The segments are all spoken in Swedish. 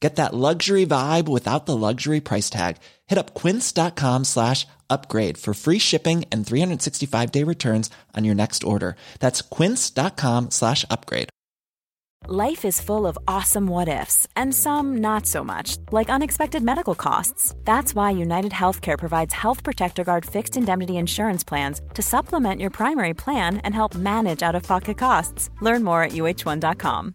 Get that luxury vibe without the luxury price tag. Hit up quince.com slash upgrade for free shipping and 365 day returns on your next order. That's quince.com slash upgrade. Life is full of awesome what ifs, and some not so much, like unexpected medical costs. That's why United Healthcare provides Health Protector Guard fixed indemnity insurance plans to supplement your primary plan and help manage out of pocket costs. Learn more at uh1.com.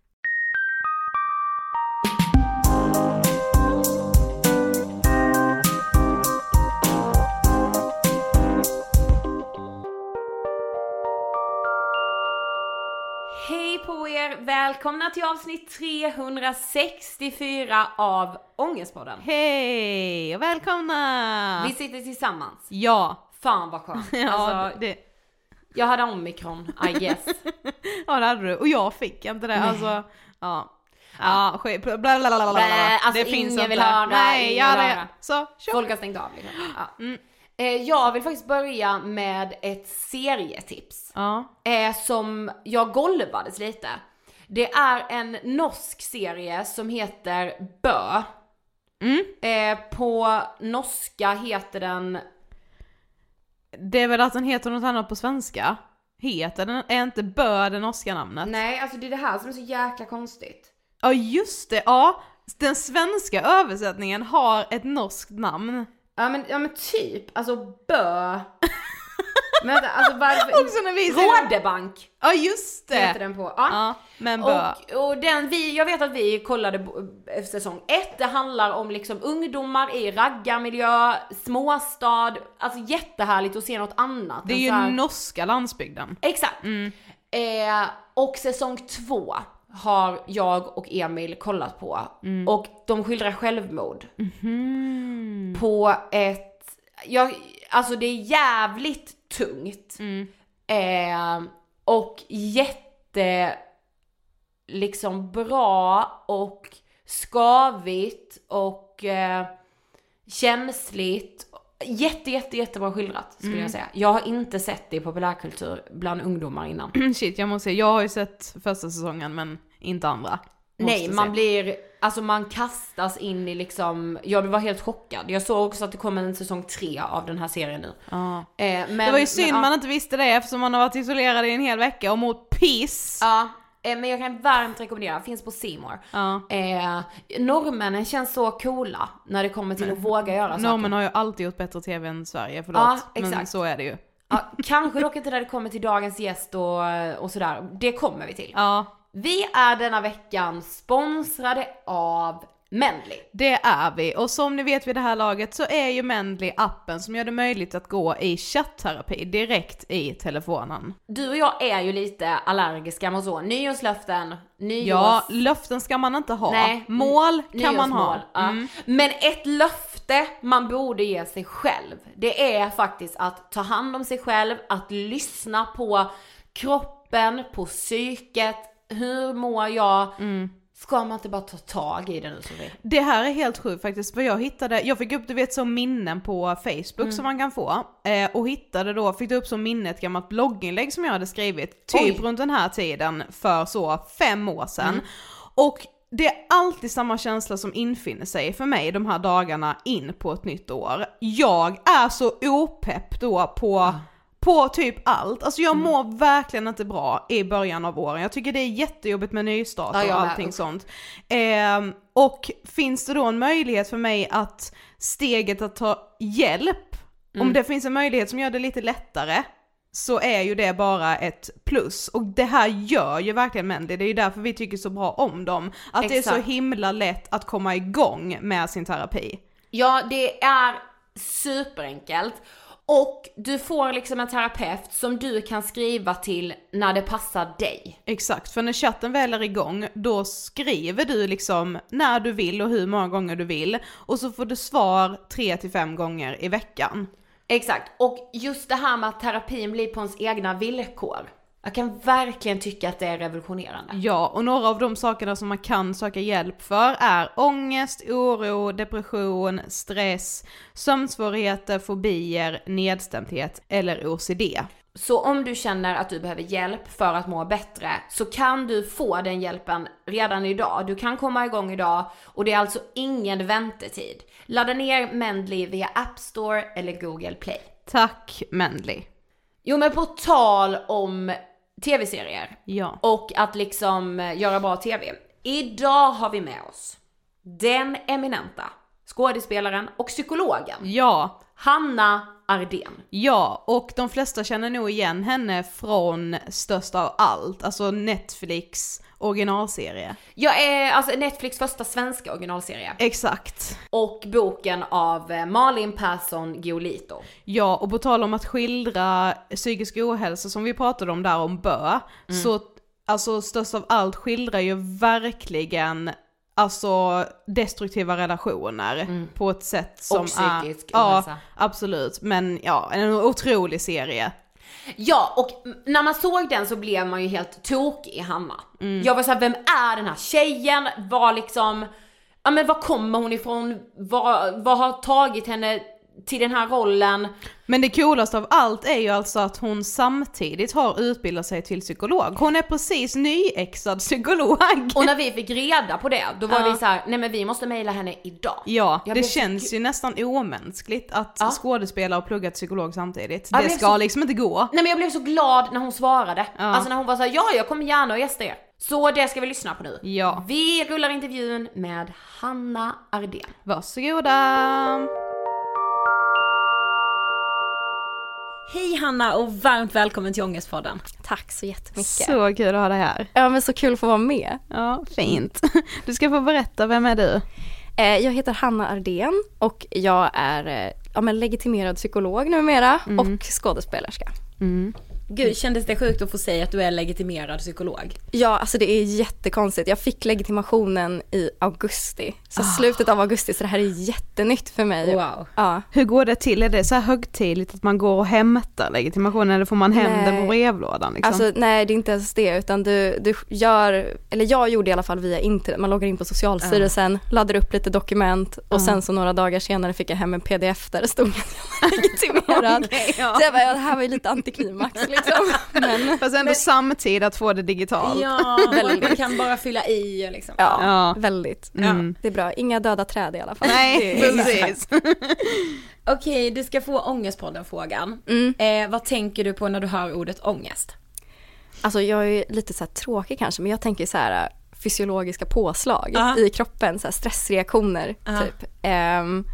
Hej på er! Välkomna till avsnitt 364 av Ångestpodden. Hej och välkomna! Vi sitter tillsammans. Ja. Fan vad skönt. Ja, Alltså, det, jag hade omikron, I guess. ja det hade du. Och jag fick inte det. Alltså, ja. Ja, skit. Bla, bla, bla, bla, bla. Nej, alltså det finns ingen inte. vill höra, Nej, ingen vill höra. Så, kör. Folk har stängt av liksom. Ja. Mm. Eh, Jag vill faktiskt börja med ett serietips. Ja. Eh, som jag golvades lite. Det är en norsk serie som heter Bö. Mm. Eh, på norska heter den, Det är väl att den heter något annat på svenska? Heter den, är inte Bö det norska namnet? nej alltså det är det här som är så jäkla konstigt. Ja just det, ja. Den svenska översättningen har ett norskt namn. Ja men, ja men typ, alltså Bö. men vänta, alltså varför? Också när vi säger... Rådebank Ja just det! heter den på. Ja. Ja, men Bö. Och, och den vi, jag vet att vi kollade säsong ett, det handlar om liksom ungdomar i raggarmiljö, småstad, alltså jättehärligt att se något annat. Det är ju här- norska landsbygden. Exakt. Eh, och säsong två har jag och Emil kollat på och de skildrar självmord. På ett, jag, alltså det är jävligt tungt. Eh, och jätte liksom bra och skavigt och eh, känsligt. Jätte, jätte, jättebra skildrat skulle jag säga. Jag har inte sett det i populärkultur bland ungdomar innan. Shit jag måste säga, jag har ju sett första säsongen men inte andra. Måste Nej, man se. blir, alltså man kastas in i liksom, jag var helt chockad. Jag såg också att det kommer en säsong tre av den här serien nu. Ja. Eh, men, Det var ju synd men, man inte visste det eftersom man har varit isolerad i en hel vecka och mått piss. Ja, eh, men jag kan varmt rekommendera, finns på More. Ja. Eh, norrmännen känns så coola när det kommer till att våga göra saker. Normen har ju alltid gjort bättre tv än Sverige, förlåt. Ja, Men exakt. så är det ju. Ja, kanske dock inte när det kommer till dagens gäst och, och sådär. Det kommer vi till. Ja, Vi är denna veckan sponsrade av Mendley. det är vi. Och som ni vet vid det här laget så är ju Mendley appen som gör det möjligt att gå i chatterapi direkt i telefonen. Du och jag är ju lite allergiska mot så. Nyårslöften, nyårs... Ja, löften ska man inte ha. Nej. Mål kan man ha. Ja. Mm. Men ett löfte man borde ge sig själv, det är faktiskt att ta hand om sig själv, att lyssna på kroppen, på psyket, hur mår jag? Mm. Ska man inte bara ta tag i det nu Sofie? Det här är helt sjukt faktiskt, för jag hittade, jag fick upp du vet som minnen på Facebook Mm. som man kan få, eh, och hittade då, fick upp som minne ett gammalt blogginlägg som jag hade skrivit, typ Oj. runt den här tiden för så fem år sedan. Mm. Och det är alltid samma känsla som infinner sig för mig de här dagarna in på ett nytt år. Jag är så opepp då på på typ allt. Alltså Mm. jag mår verkligen inte bra i början av åren. Jag tycker det är jättejobbigt med nystart Ja, och med. allting Usch. sånt. Ehm, och finns det då en möjlighet för mig att steget att ta hjälp, Mm. om det finns en möjlighet som gör det lite lättare, så är ju det bara ett plus. Och det här gör ju verkligen Mendy, det är ju därför vi tycker så bra om dem. Att det är Exakt. så himla lätt att komma igång med sin terapi. Ja, det är superenkelt. Och du får liksom en terapeut som du kan skriva till när det passar dig. Exakt, för när chatten väl är igång, då skriver du liksom när du vill och hur många gånger du vill. Och så får du svar tre till fem gånger i veckan. Exakt, och just det här med att terapin blir på ens egna villkor. Jag kan verkligen tycka att det är revolutionerande. Ja, och några av de sakerna som man kan söka hjälp för är ångest, oro, depression, stress, sömnsvårigheter, fobier, nedstämdhet eller OCD. Så om du känner att du behöver hjälp för att må bättre så kan du få den hjälpen redan idag. Du kan komma igång idag och det är alltså ingen väntetid. Ladda ner Mendley via App Store eller Google Play. Tack Mendley. Jo men på tal om tv-serier Ja. och att liksom eh, göra bra tv. Idag har vi med oss den eminenta skådespelaren och psykologen Ja, Hanna Ardén. ja, och de flesta känner nog igen henne från Störst av allt, alltså Netflix originalserie. Jag är alltså Netflix första svenska originalserie. Exakt. Och boken av eh, Malin Persson Giolito. Ja, och på tal om att skildra psykisk ohälsa som vi pratade om där om Bö, så alltså störst av allt skildrar ju verkligen alltså destruktiva relationer på ett sätt som psykisk är, ja, absolut, men ja, en otrolig serie. Ja, och när man såg den så blev man ju helt tokig i Hanna. Jag var såhär, vem är den här tjejen? Var liksom, ja men var kommer hon ifrån? Vad har tagit henne till den här rollen? Men det coolaste av allt är ju alltså att hon samtidigt har utbildat sig till psykolog. Hon är precis nyexad psykolog. Och när vi fick reda på det, då var Ja. vi så här: nej men vi måste mejla henne idag. Ja, Jag det så känns gu- ju nästan omänskligt att Ja. skådespela och plugga till psykolog samtidigt. Ja, det ska så- liksom inte gå. Nej men jag blev så glad när hon svarade. Ja. Alltså när hon var så här, ja jag kommer gärna och gästa er. Så det ska vi lyssna på nu. Ja. Vi rullar intervjun med Hanna Ardén. Varsågoda! Hej Hanna och varmt välkommen till Ångestpodden. Tack så jättemycket. Så kul att ha dig här. Ja men så kul att få vara med. Ja, fint. Du ska få berätta, vem är du? Eh, jag heter Hanna Ardén och jag är eh, ja, men legitimerad psykolog numera och skådespelerska. Gud, kändes det sjukt att få säga att du är legitimerad psykolog? Ja, alltså det är jättekonstigt. Jag fick legitimationen i augusti. Så slutet av augusti, så det här är jättenytt för mig. Wow. Ja. Hur går det till? Är det så här högtidligt att man går och hämtar legitimationen eller får man hem Nej. den på brevlådan liksom? Alltså nej det är inte ens det utan du, du gör, eller jag gjorde i alla fall via internet, man loggar in på Socialstyrelsen, laddar upp lite dokument och sen så några dagar senare fick jag hem en pdf där det stod att jag var legitimerad. Så jag bara, ja, det här var ju lite antiklimax liksom. Men, Fast ändå samtidigt att få det digitalt. Ja, Väldigt. man kan bara fylla i och liksom. ja, Ja. väldigt. Mm. Det är bra, inga döda träd i alla fall. Nej, precis. Okej, du ska få Ångestpodden-frågan. Mm. Eh, vad tänker du på när du hör ordet ångest? Alltså jag är lite så här tråkig kanske men jag tänker så här fysiologiska påslag Ja. i kroppen, så här stressreaktioner Ja. typ. Ehm,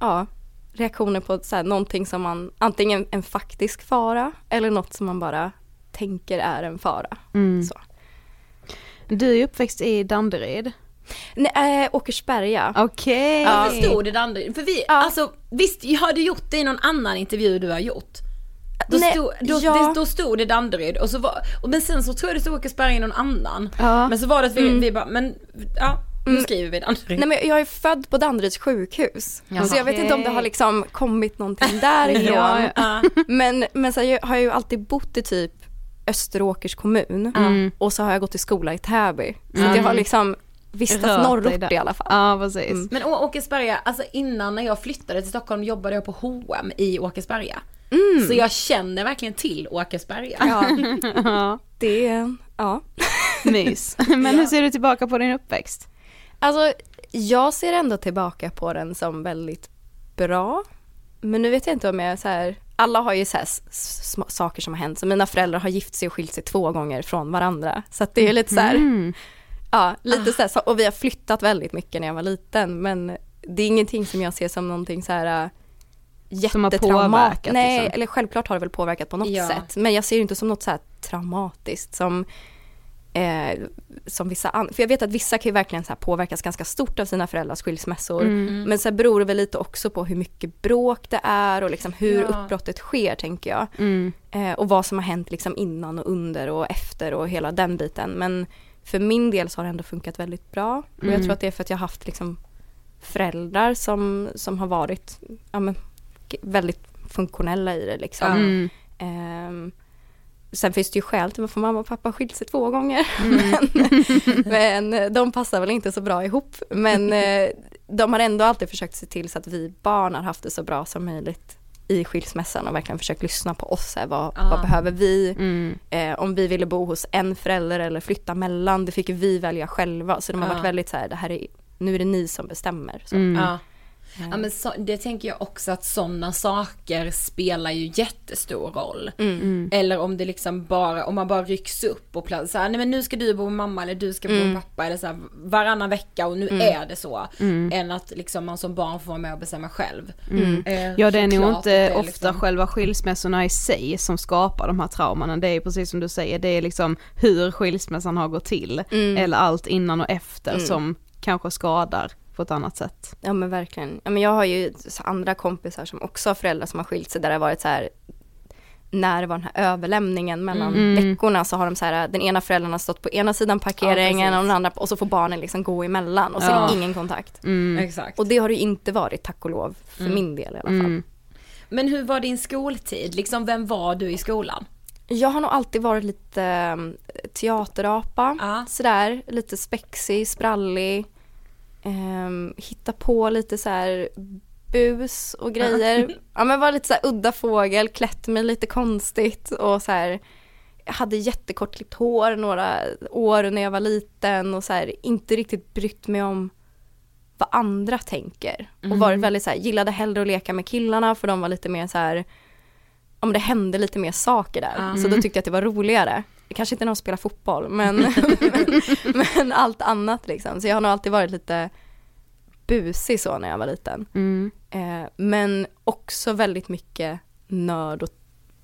ja, reaktioner på så här, någonting som man, antingen en faktisk fara eller något som man bara tänker är en fara. Mm. Så. Du är uppväxt i Danderyd. Nej, äh, Åkersberga. Okej. Ja. Varför stod det Danderyd? För vi, alltså visst, jag hade gjort det i någon annan intervju du har gjort. Då, Nej, stod, då, ja. det, då stod det Danderyd och så var, och men sen så tror jag det stod Åkersberga i någon annan. Ja. Men så var det att vi, vi bara, men ja, nu skriver vi Danderyd. Nej men jag är född på Danderyds sjukhus. Jaha. Så jag vet inte om det har liksom kommit någonting därifrån. Ja, Ja. Men, men så här, jag har ju alltid bott i typ Österåkers kommun Mm. och så har jag gått i skola i Täby. Så att jag har liksom vistats Rört norrort i alla fall. Ja, precis. Mm. Men Åkersberga, alltså innan när jag flyttade till Stockholm jobbade jag på H&M i Åkersberga. Så jag känner verkligen till Åkersberga. Ja, Ja, det är, ja. mys. Men hur ser du tillbaka på din uppväxt? Alltså jag ser ändå tillbaka på den som väldigt bra. Men nu vet jag inte om jag är så här, alla har ju så här saker som har hänt. Så mina föräldrar har gift sig och skilt sig två gånger från varandra. Så det är lite så här, Mm. ja lite så här, och vi har flyttat väldigt mycket när jag var liten. Men det är ingenting som jag ser som någonting så här äh, jättetraumatiskt. Nej, liksom. eller självklart har det väl påverkat på något Ja. sätt. Men jag ser det inte som något så här traumatiskt som eh, som vissa an- för jag vet att vissa kan ju verkligen så här påverkas ganska stort av sina föräldrars skilsmässor. Mm. Men så beror det väl lite också på hur mycket bråk det är och liksom hur Ja. uppbrottet sker tänker jag. Mm. Eh, och vad som har hänt liksom innan och under och efter och hela den biten. Men för min del så har det ändå funkat väldigt bra. Och jag tror att det är för att jag har haft liksom föräldrar som, som har varit ja, men, väldigt funktionella i det liksom. Mm. Sen finns det ju skäl till varför mamma och pappa skilt sig två gånger. Mm. men, men de passar väl inte så bra ihop. Men eh, de har ändå alltid försökt se till så att vi barn har haft det så bra som möjligt i skilsmässan och verkligen försökt lyssna på oss. Här, vad, Ah. vad behöver vi? Mm. Eh, om vi ville bo hos en förälder eller flytta mellan, det fick vi välja själva. Så de har Ja. varit väldigt så här, det här är, nu är det ni som bestämmer. Så. Mm. Ja. Ja men så, det tänker jag också att sådana saker spelar ju jättestor roll. Mm. Eller om det liksom bara, om man bara rycks upp och plötsligt såhär, nej men nu ska du bo med mamma eller du ska bo Mm. med pappa eller såhär varannan vecka och nu är det så. Än att liksom man som barn får vara med och bestämma själv. Eh, Ja det är nog inte är ofta liksom- själva skilsmässorna i sig som skapar de här trauman. Det är precis som du säger, det är liksom hur skilsmässan har gått till. Mm. Eller allt innan och efter som kanske skadar på ett annat sätt. Ja men verkligen. Ja, men jag har ju andra kompisar som också har föräldrar som har skilt sig där det har varit så här när det var den här överlämningen mellan Mm. veckorna så har de så här, den ena föräldern har stått på ena sidan parkeringen Ja, och den andra och så får barnen liksom gå emellan och så Ja. är det ingen kontakt. Mm. Exakt. Och det har det ju inte varit tack och lov, för min del i alla fall. Mm. Men hur var din skoltid? Liksom vem var du i skolan? Jag har nog alltid varit lite um, teaterapa, Ja. sådär, lite spexig, sprallig. Um, hitta på lite så här bus och grejer. ja men var lite så här udda fågel, klätt mig lite konstigt och så här. Jag hade jättekortklippt hår några år när jag var liten och så här, inte riktigt brytt mig om vad andra tänker. Och varit väldigt så här, gillade hellre att leka med killarna för de var lite mer så här om det hände lite mer saker där. Så då tyckte jag att det var roligare. Kanske inte när de spelar fotboll men, men, men allt annat liksom. Så jag har nog alltid varit lite busig så när jag var liten. Mm. Eh, men också väldigt mycket nörd och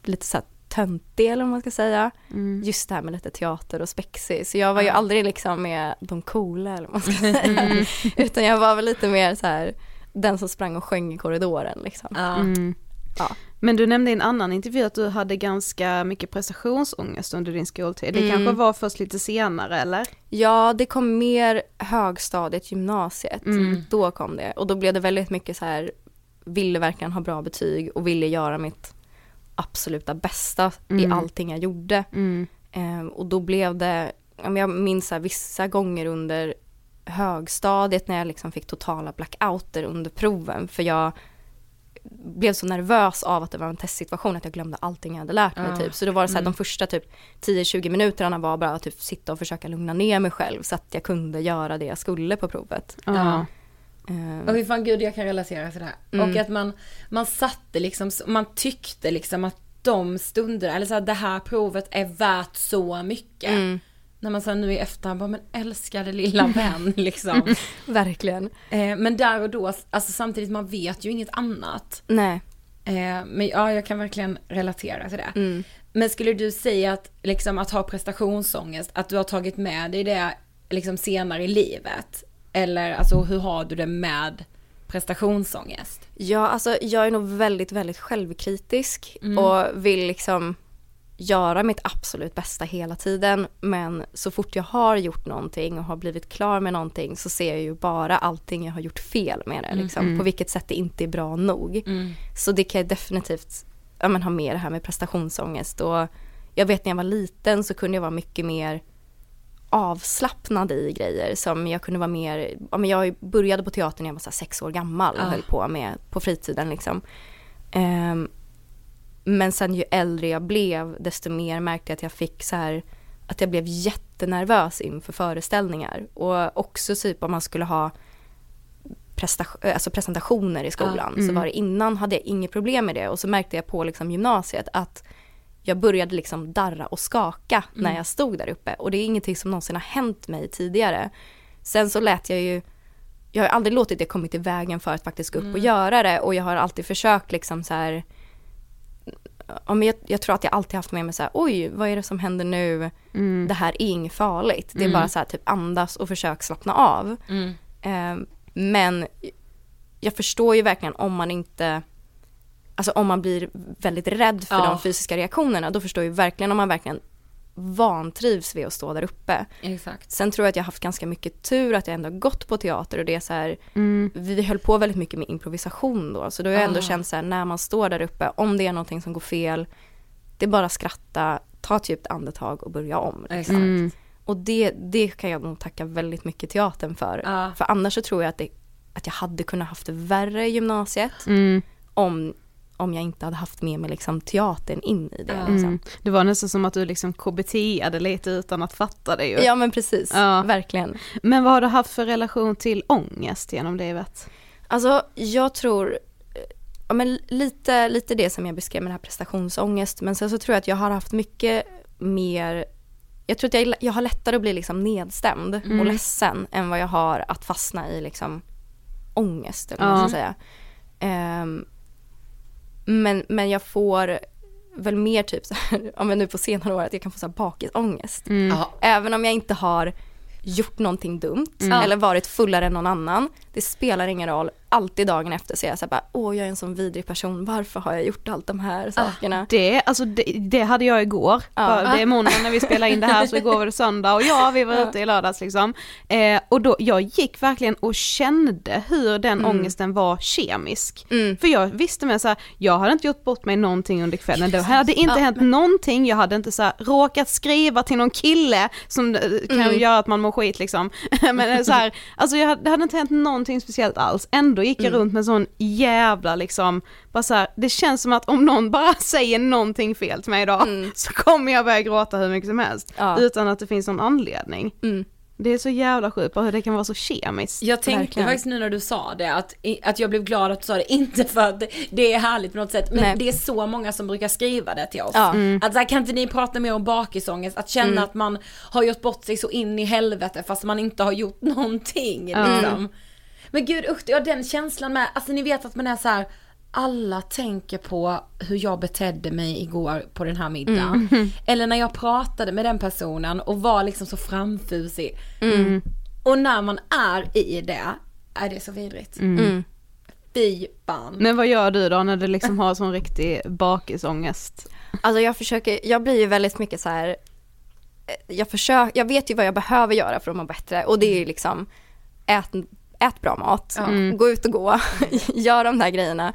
lite så här töntig eller vad man ska säga. Mm. Just det här med lite teater och spexig. Så jag var ju aldrig liksom med de coola eller vad man ska säga. Utan jag var väl lite mer så här den som sprang och sjöng i korridoren liksom. Ja. Men du nämnde i en annan intervju att du hade ganska mycket prestationsångest under din skoltid. Det Mm. kanske var först lite senare eller? Ja, det kom mer högstadiet, gymnasiet. Mm. Då kom det. Och då blev det väldigt mycket så här, ville verkligen ha bra betyg och ville göra mitt absoluta bästa Mm. i allting jag gjorde. Mm. Ehm, och då blev det, jag minns så här, vissa gånger under högstadiet när jag liksom fick totala blackouter under proven för jag blev så nervös av att det var en testsituation att jag glömde allting jag hade lärt mig Ah. typ. Så då var det så här, de första typ 10-20 minuterna var bara att typ sitta och försöka lugna ner mig själv så att jag kunde göra det jag skulle på provet. Ja. Och fan gud jag kan relatera till det här. Mm. Och att man, man satte liksom, man tyckte liksom att de stunderna, eller så här, det här provet är värt så mycket. mm, När man sa nu i efterhand bara, men älskade lilla vän liksom. verkligen. eh, men där och då, alltså samtidigt man vet ju inget annat. Nej. Eh, men ja, jag kan verkligen relatera till det. Mm. Men skulle du säga att, liksom att ha prestationsångest, att du har tagit med dig det liksom senare i livet? Eller alltså hur har du det med prestationsångest? Ja, alltså jag är nog väldigt, väldigt självkritisk och vill liksom göra mitt absolut bästa hela tiden. Men så fort jag har gjort någonting och har blivit klar med någonting så ser jag ju bara allting jag har gjort fel med det. Liksom, På vilket sätt det inte är bra nog. Så det kan jag definitivt ja, men, ha med det här med prestationsångest. Och jag vet när jag var liten så kunde jag vara mycket mer avslappnad i grejer som jag kunde vara mer, ja men jag började på teatern när jag var så sex år gammal och Ah. höll på med på fritiden liksom. Ehm, men sen ju äldre jag blev desto mer märkte jag att jag fick så här att jag blev jättenervös inför föreställningar. Och också typ om man skulle ha prestation, alltså presentationer i skolan så var det innan hade jag inget problem med det. Och så märkte jag på liksom gymnasiet att jag började liksom darra och skaka när jag stod där uppe. Och det är ingenting som någonsin har hänt mig tidigare. Sen så lät jag ju, jag har aldrig låtit det kommit i vägen för att faktiskt gå upp och göra det. Och jag har alltid försökt liksom så här Ja, men jag, jag tror att jag alltid haft med mig så här, oj, vad är det som händer nu? Det här är inget farligt. Det är bara så här, typ andas och försök slappna av. Eh, men jag förstår ju verkligen om man inte, alltså om man blir väldigt rädd för Ja. de fysiska reaktionerna, då förstår jag verkligen om man verkligen vantrivs vid att stå där uppe. Exakt. Sen tror jag att jag har haft ganska mycket tur att jag ändå har gått på teater och det är så här, Mm. vi höll på väldigt mycket med improvisation då, så då har jag ändå Ah. känt så här, när man står där uppe, om det är någonting som går fel, det är bara att skratta, ta ett djupt andetag och börja om. liksom. Mm. Och det, det kan jag nog tacka väldigt mycket teatern för. Ja. För annars så tror jag att, det, att jag hade kunnat haft det värre i gymnasiet Mm. om, om jag inte hade haft med mig liksom teatern in i det. Ja. Liksom. Mm. Det var nästan som att du liksom KBT-ade lite utan att fatta det ju. Ja men precis, Ja. verkligen. Men vad har du haft för relation till ångest genom livet? Alltså jag tror, ja men lite, lite det som jag beskrev med den här prestationsångest, men sen så tror jag att jag har haft mycket mer, jag tror att jag, jag har lättare att bli liksom nedstämd Mm. och ledsen än vad jag har att fastna i liksom ångest, eller vad man ska säga. Ehm, men, men jag får väl mer typ så här, ja men nu på senare år att jag kan få så här bakisångest. Ja. Även om jag inte har gjort någonting dumt Mm. eller varit fullare än någon annan. Det spelar ingen roll. Alltid dagen efter så är jag så bara, åh jag är en sån vidrig person, varför har jag gjort allt de här sakerna? Det, alltså det, det hade jag igår, Ja. det är måndag när vi spelar in det här så igår var det söndag och ja vi var ute i lördags liksom. Eh, och då, jag gick verkligen och kände hur den ångesten var kemisk. Mm. För jag visste med så här, jag hade inte gjort bort mig någonting under kvällen, det hade inte hänt någonting, jag hade inte så här, råkat skriva till någon kille som eh, kan göra att man mår skit liksom. Men så här, alltså jag, det hade inte hänt någonting speciellt alls, ändå gick jag runt med sån jävla liksom, bara så här, det känns som att om någon bara säger någonting fel till mig idag så kommer jag börja gråta hur mycket som helst, Ja. utan att det finns någon anledning. Mm. Det är så jävla sjukt hur det kan vara så kemiskt. Jag tänkte Verkligen. faktiskt nu när du sa det att, att jag blev glad att du sa det, inte för att det, det är härligt på något sätt, men Nej. det är så många som brukar skriva det till oss. Ja. Mm. Att så här, kan inte ni prata mer om bakisångest, att känna att man har gjort bort sig så in i helvete fast man inte har gjort någonting liksom. Men gud usch, ja den känslan med, alltså ni vet att man är så här. alla tänker på hur jag betedde mig igår på den här middagen. Eller när jag pratade med den personen och var liksom så framfusig. Och när man är i det, är det så vidrigt. Mm. Fy fan. Men vad gör du då när du liksom har sån riktig bakisångest? Alltså jag försöker, jag blir ju väldigt mycket så här. eh, Jag försöker, jag vet ju vad jag behöver göra för att må bättre och det är ju liksom ät, ät bra mat, gå ut och gå, gör de där grejerna.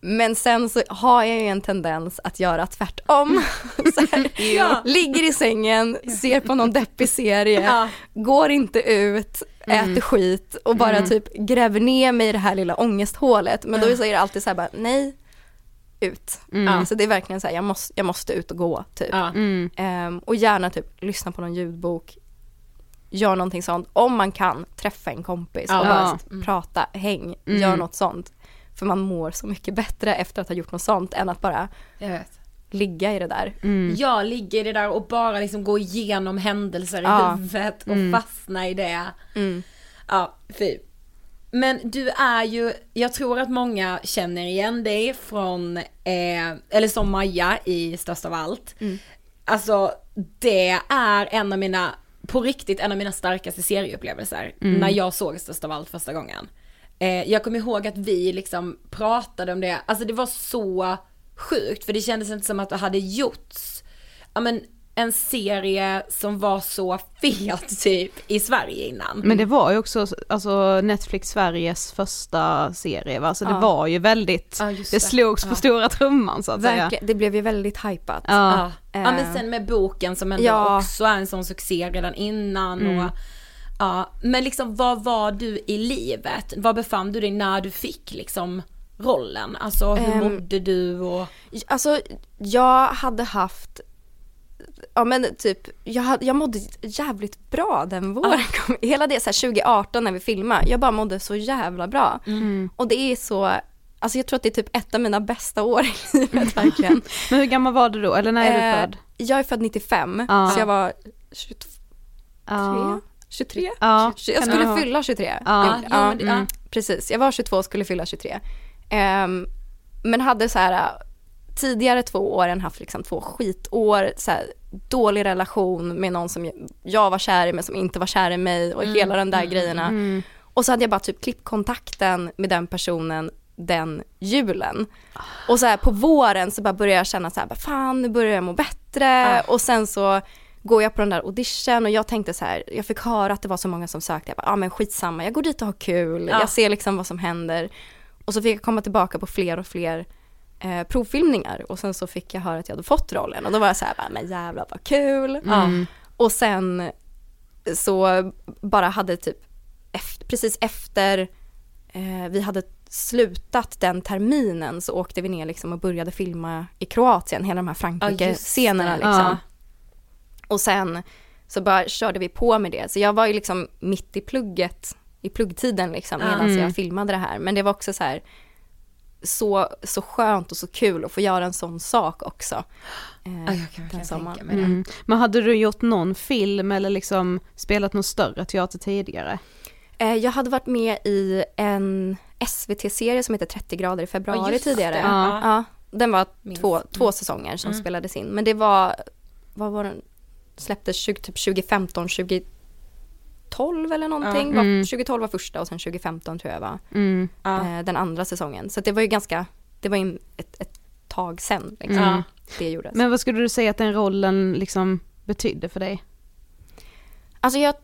Men sen så har jag ju en tendens att göra tvärtom. så här, Ja. Ligger i sängen, ser på någon deppig serie, Ja. går inte ut, äter skit och bara typ gräver ner mig i det här lilla ångesthålet. Men då säger det alltid så här bara, nej, ut. Mm. Så det är verkligen så här, jag måste, jag måste ut och gå typ. Ja. Mm. Ehm, och gärna typ lyssna på någon ljudbok, gör någonting sånt. Om man kan, träffa en kompis Ja, och bara visst. Mm. prata, häng, gör något sånt. För man mår så mycket bättre efter att ha gjort något sånt än att bara Jag vet. ligga i det där. Jag ligger i det där och bara liksom går igenom händelser i Ja. huvudet och fastna i det. Mm. Ja, fy. Men du är ju, jag tror att många känner igen dig från, eh, eller som Maja i Störst av allt. Alltså det är en av mina, på riktigt en av mina starkaste serieupplevelser. När jag såg Störst av allt första gången. Eh, jag kommer ihåg att vi liksom pratade om det, alltså det var så sjukt för det kändes inte som att det hade gjorts, ja men en serie som var så fet typ i Sverige innan. Men det var ju också alltså Netflix Sveriges första serie va, så det Ja. var ju väldigt, Ja, det det. slogs på Ja. stora trumman så att säga. Verkligen, det blev ju väldigt hypat. Ja. Ja. ja men sen med boken som ändå Ja. också är en sån succé redan innan och ja, men liksom vad var du i livet? Var befann du dig när du fick liksom rollen? Alltså hur Ehm, mådde du och? Alltså jag hade haft Ja men typ, jag, jag mådde jävligt bra den våren. Hela det så här 2018 när vi filmade, jag bara mådde så jävla bra. Och det är så, alltså jag tror att det är typ ett av mina bästa år i livet verkligen. Men hur gammal var du då, eller när är du Eh, född? Jag är född 95, Ja. så jag var 22, Ja. 23? Ja, 20, jag skulle fylla 23. Ja, ja. Precis, jag var 22 och skulle fylla 23. Ehm, men hade så här tidigare två åren haft liksom två skitår, så här, dålig relation med någon som jag var kär i men som inte var kär i mig och hela den där grejerna. Och så hade jag bara typ klippt kontakten med den personen den julen. Och så här på våren så bara började jag känna så här, fan nu börjar jag må bättre och sen så går jag på den där audition och jag tänkte så här, jag fick höra att det var så många som sökte, jag bara, ja ah, men skitsamma, jag går dit och har kul, Ja. jag ser liksom vad som händer. Och så fick jag komma tillbaka på fler och fler eh, provfilmningar och sen så fick jag höra att jag hade fått rollen och då var jag så här, men jävlar vad kul. Mm. Och sen så bara hade typ, efter, precis efter eh, vi hade slutat den terminen så åkte vi ner liksom och började filma i Kroatien, hela de här Frankrike-scenerna det. liksom. Ja. Och sen så bara körde vi på med det. Så jag var ju liksom mitt i plugget i pluggtiden liksom Ja. medan Mm. jag filmade det här. Men det var också så här så, så skönt och så kul att få göra en sån sak också. Eh, Ja, jag kan den verkligen sommaren. tänka mig det. Mm. Men hade du gjort någon film eller liksom spelat någon större teater tidigare? Eh, jag hade varit med i en SVT-serie som heter 30 grader i februari just tidigare. det. Ja. Ja, den var två, Mm. två säsonger som Mm. spelades in. Men det var, vad var den, släpptes 20, typ 2015, 2012 eller någonting. Ja. Mm. 2012 var första och sen 2015 tror jag var Mm. Ja. eh, den andra säsongen. Så det var ju ganska, det var ju ett, ett tag sen liksom, Mm. det gjordes. Men vad skulle du säga att den rollen liksom betydde för dig? Alltså jag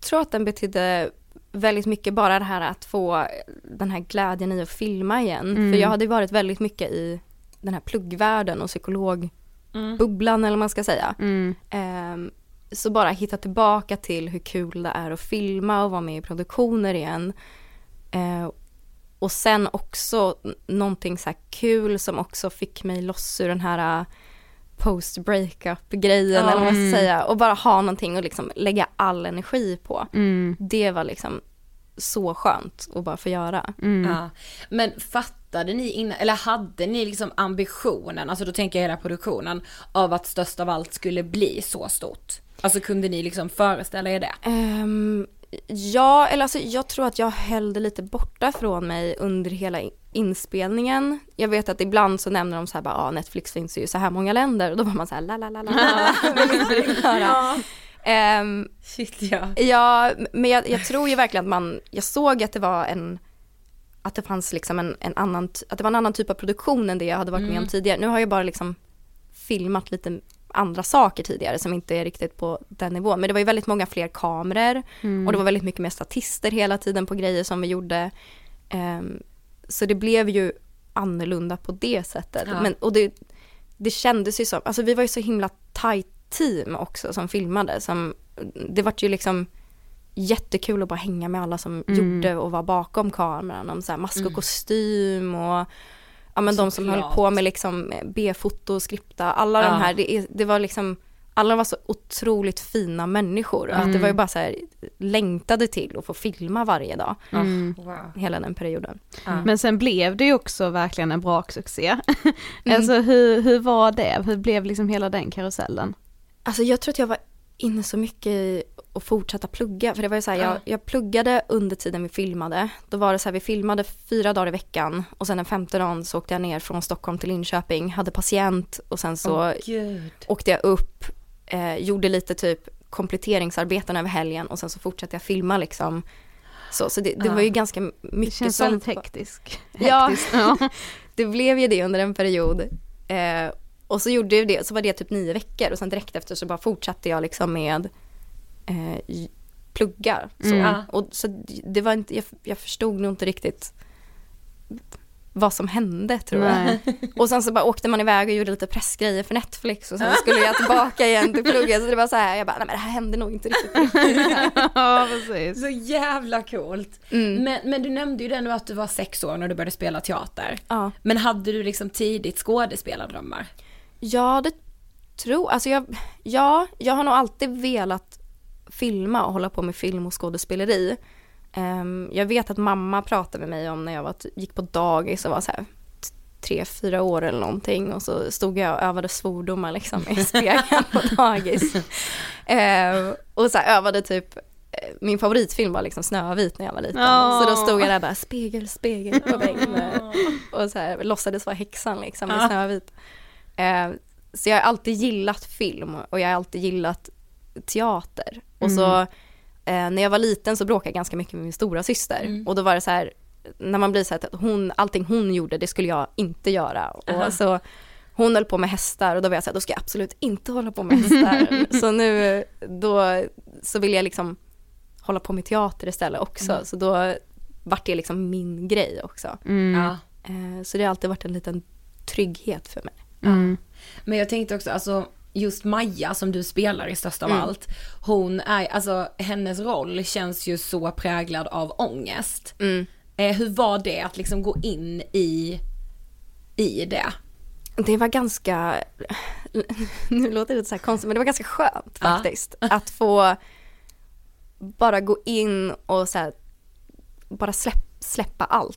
tror att den betydde väldigt mycket bara det här att få den här glädjen i att filma igen. Mm. För jag hade ju varit väldigt mycket i den här pluggvärlden och psykologbubblan Mm. eller vad man ska säga. Mm. Ehm, så bara hitta tillbaka till hur kul det är att filma och vara med i produktioner igen. Eh, och sen också någonting så här kul som också fick mig loss ur den här uh, post breakup grejen Ja. eller vad man Mm. ska säga. Och bara ha någonting att liksom lägga all energi på. Mm. Det var liksom så skönt att bara få göra. Mm. Ja. Men fattade ni innan, eller hade ni liksom ambitionen, alltså då tänker jag hela produktionen, av att störst av allt skulle bli så stort? Alltså kunde ni liksom föreställa er det? Ehm, ja, eller alltså jag tror att jag höll det lite borta från mig under hela inspelningen. Jag vet att ibland så nämner de så här bara, ah, Netflix finns ju i så här många länder och då var man så här, la la la la la. Ehm, Shit ja. ja, men jag, jag tror ju verkligen att man, jag såg att det var en, att det fanns liksom en, en annan, att det var en annan typ av produktion än det jag hade varit med om tidigare. Nu har jag bara liksom filmat lite andra saker tidigare som inte är riktigt på den nivån. Men det var ju väldigt många fler kameror och det var väldigt mycket mer statister hela tiden på grejer som vi gjorde. Ehm, så det blev ju annorlunda på det sättet. Ja. Men, och det, det kändes ju som, alltså vi var ju så himla tight team också som filmade. Som, det var ju liksom jättekul att bara hänga med alla som gjorde och var bakom kameran. Om så här mask och kostym och ja, men de som höll Såklart. på med liksom B-foto, skripta, alla Ja. de här. Det, det var liksom, alla var så otroligt fina människor. Att det var ju bara så här, längtade till att få filma varje dag. Mm. Hela den perioden. Ja. Men sen blev det ju också verkligen en braksuccé. alltså hur, hur var det? Hur blev liksom hela den karusellen? Alltså jag tror att jag var inne så mycket i att fortsätta plugga. För det var ju så här, Ja. jag, jag pluggade under tiden vi filmade. Då var det så här, vi filmade fyra dagar i veckan och sen den femte dagen så åkte jag ner från Stockholm till Linköping, hade patient och sen så gud. åkte jag upp, eh, gjorde lite typ kompletteringsarbeten över helgen och sen så fortsatte jag filma liksom. Så, så det, det Ja. var ju ganska Det mycket känns sånt. väldigt hektisk. Ja. Hektiskt, ja. Det blev ju det under en period. Eh, och så gjorde det, så var det typ nio veckor och sen direkt efter så bara fortsatte jag liksom med eh, pluggar. Så. Mm. Och så det var inte, jag, jag förstod nog inte riktigt vad som hände tror Nej. jag. Och sen så bara åkte man iväg och gjorde lite pressgrejer för Netflix och sen skulle jag tillbaka igen till plugget. Så det var så här, jag bara, nej men det här hände nog inte riktigt. ja, precis. Så jävla coolt. Mm. Men, men du nämnde ju det nu att du var sex år när du började spela teater. Ja. Men hade du liksom tidigt skådespelardrömmar? Ja, det tror alltså jag. Ja, jag har nog alltid velat filma och hålla på med film och skådespeleri. Ehm, jag vet att mamma pratade med mig om när jag var, gick på dagis och var så här tre, fyra år eller någonting och så stod jag och övade svordomar liksom i spegeln på dagis. Ehm, och så här övade typ eh, min favoritfilm var liksom Snövit när jag var liten. Åh. Så då stod jag där bara spegel, spegel på väggen. Och så här, låtsades vara häxan liksom i Snövit. Eh, så jag har alltid gillat film och jag har alltid gillat teater. Och så eh, när jag var liten så bråkade jag ganska mycket med min stora syster Och då var det så här, när man blir så här att hon, allting hon gjorde det skulle jag inte göra. Och så hon höll på med hästar och då var jag så här, då ska jag absolut inte hålla på med hästar. så nu, då, så vill jag liksom hålla på med teater istället också. Så då vart det liksom min grej också. Mm. Ja. Eh, så det har alltid varit en liten trygghet för mig. Mm. Men jag tänkte också, alltså just Maja som du spelar i störst av Mm. allt. Hon är, alltså hennes roll känns ju så präglad av ångest. Mm. Eh, hur var det att liksom gå in i, i det? Det var ganska, nu låter det så här konstigt, men det var ganska skönt faktiskt. Att få bara gå in och så här, bara släpp, släppa allt.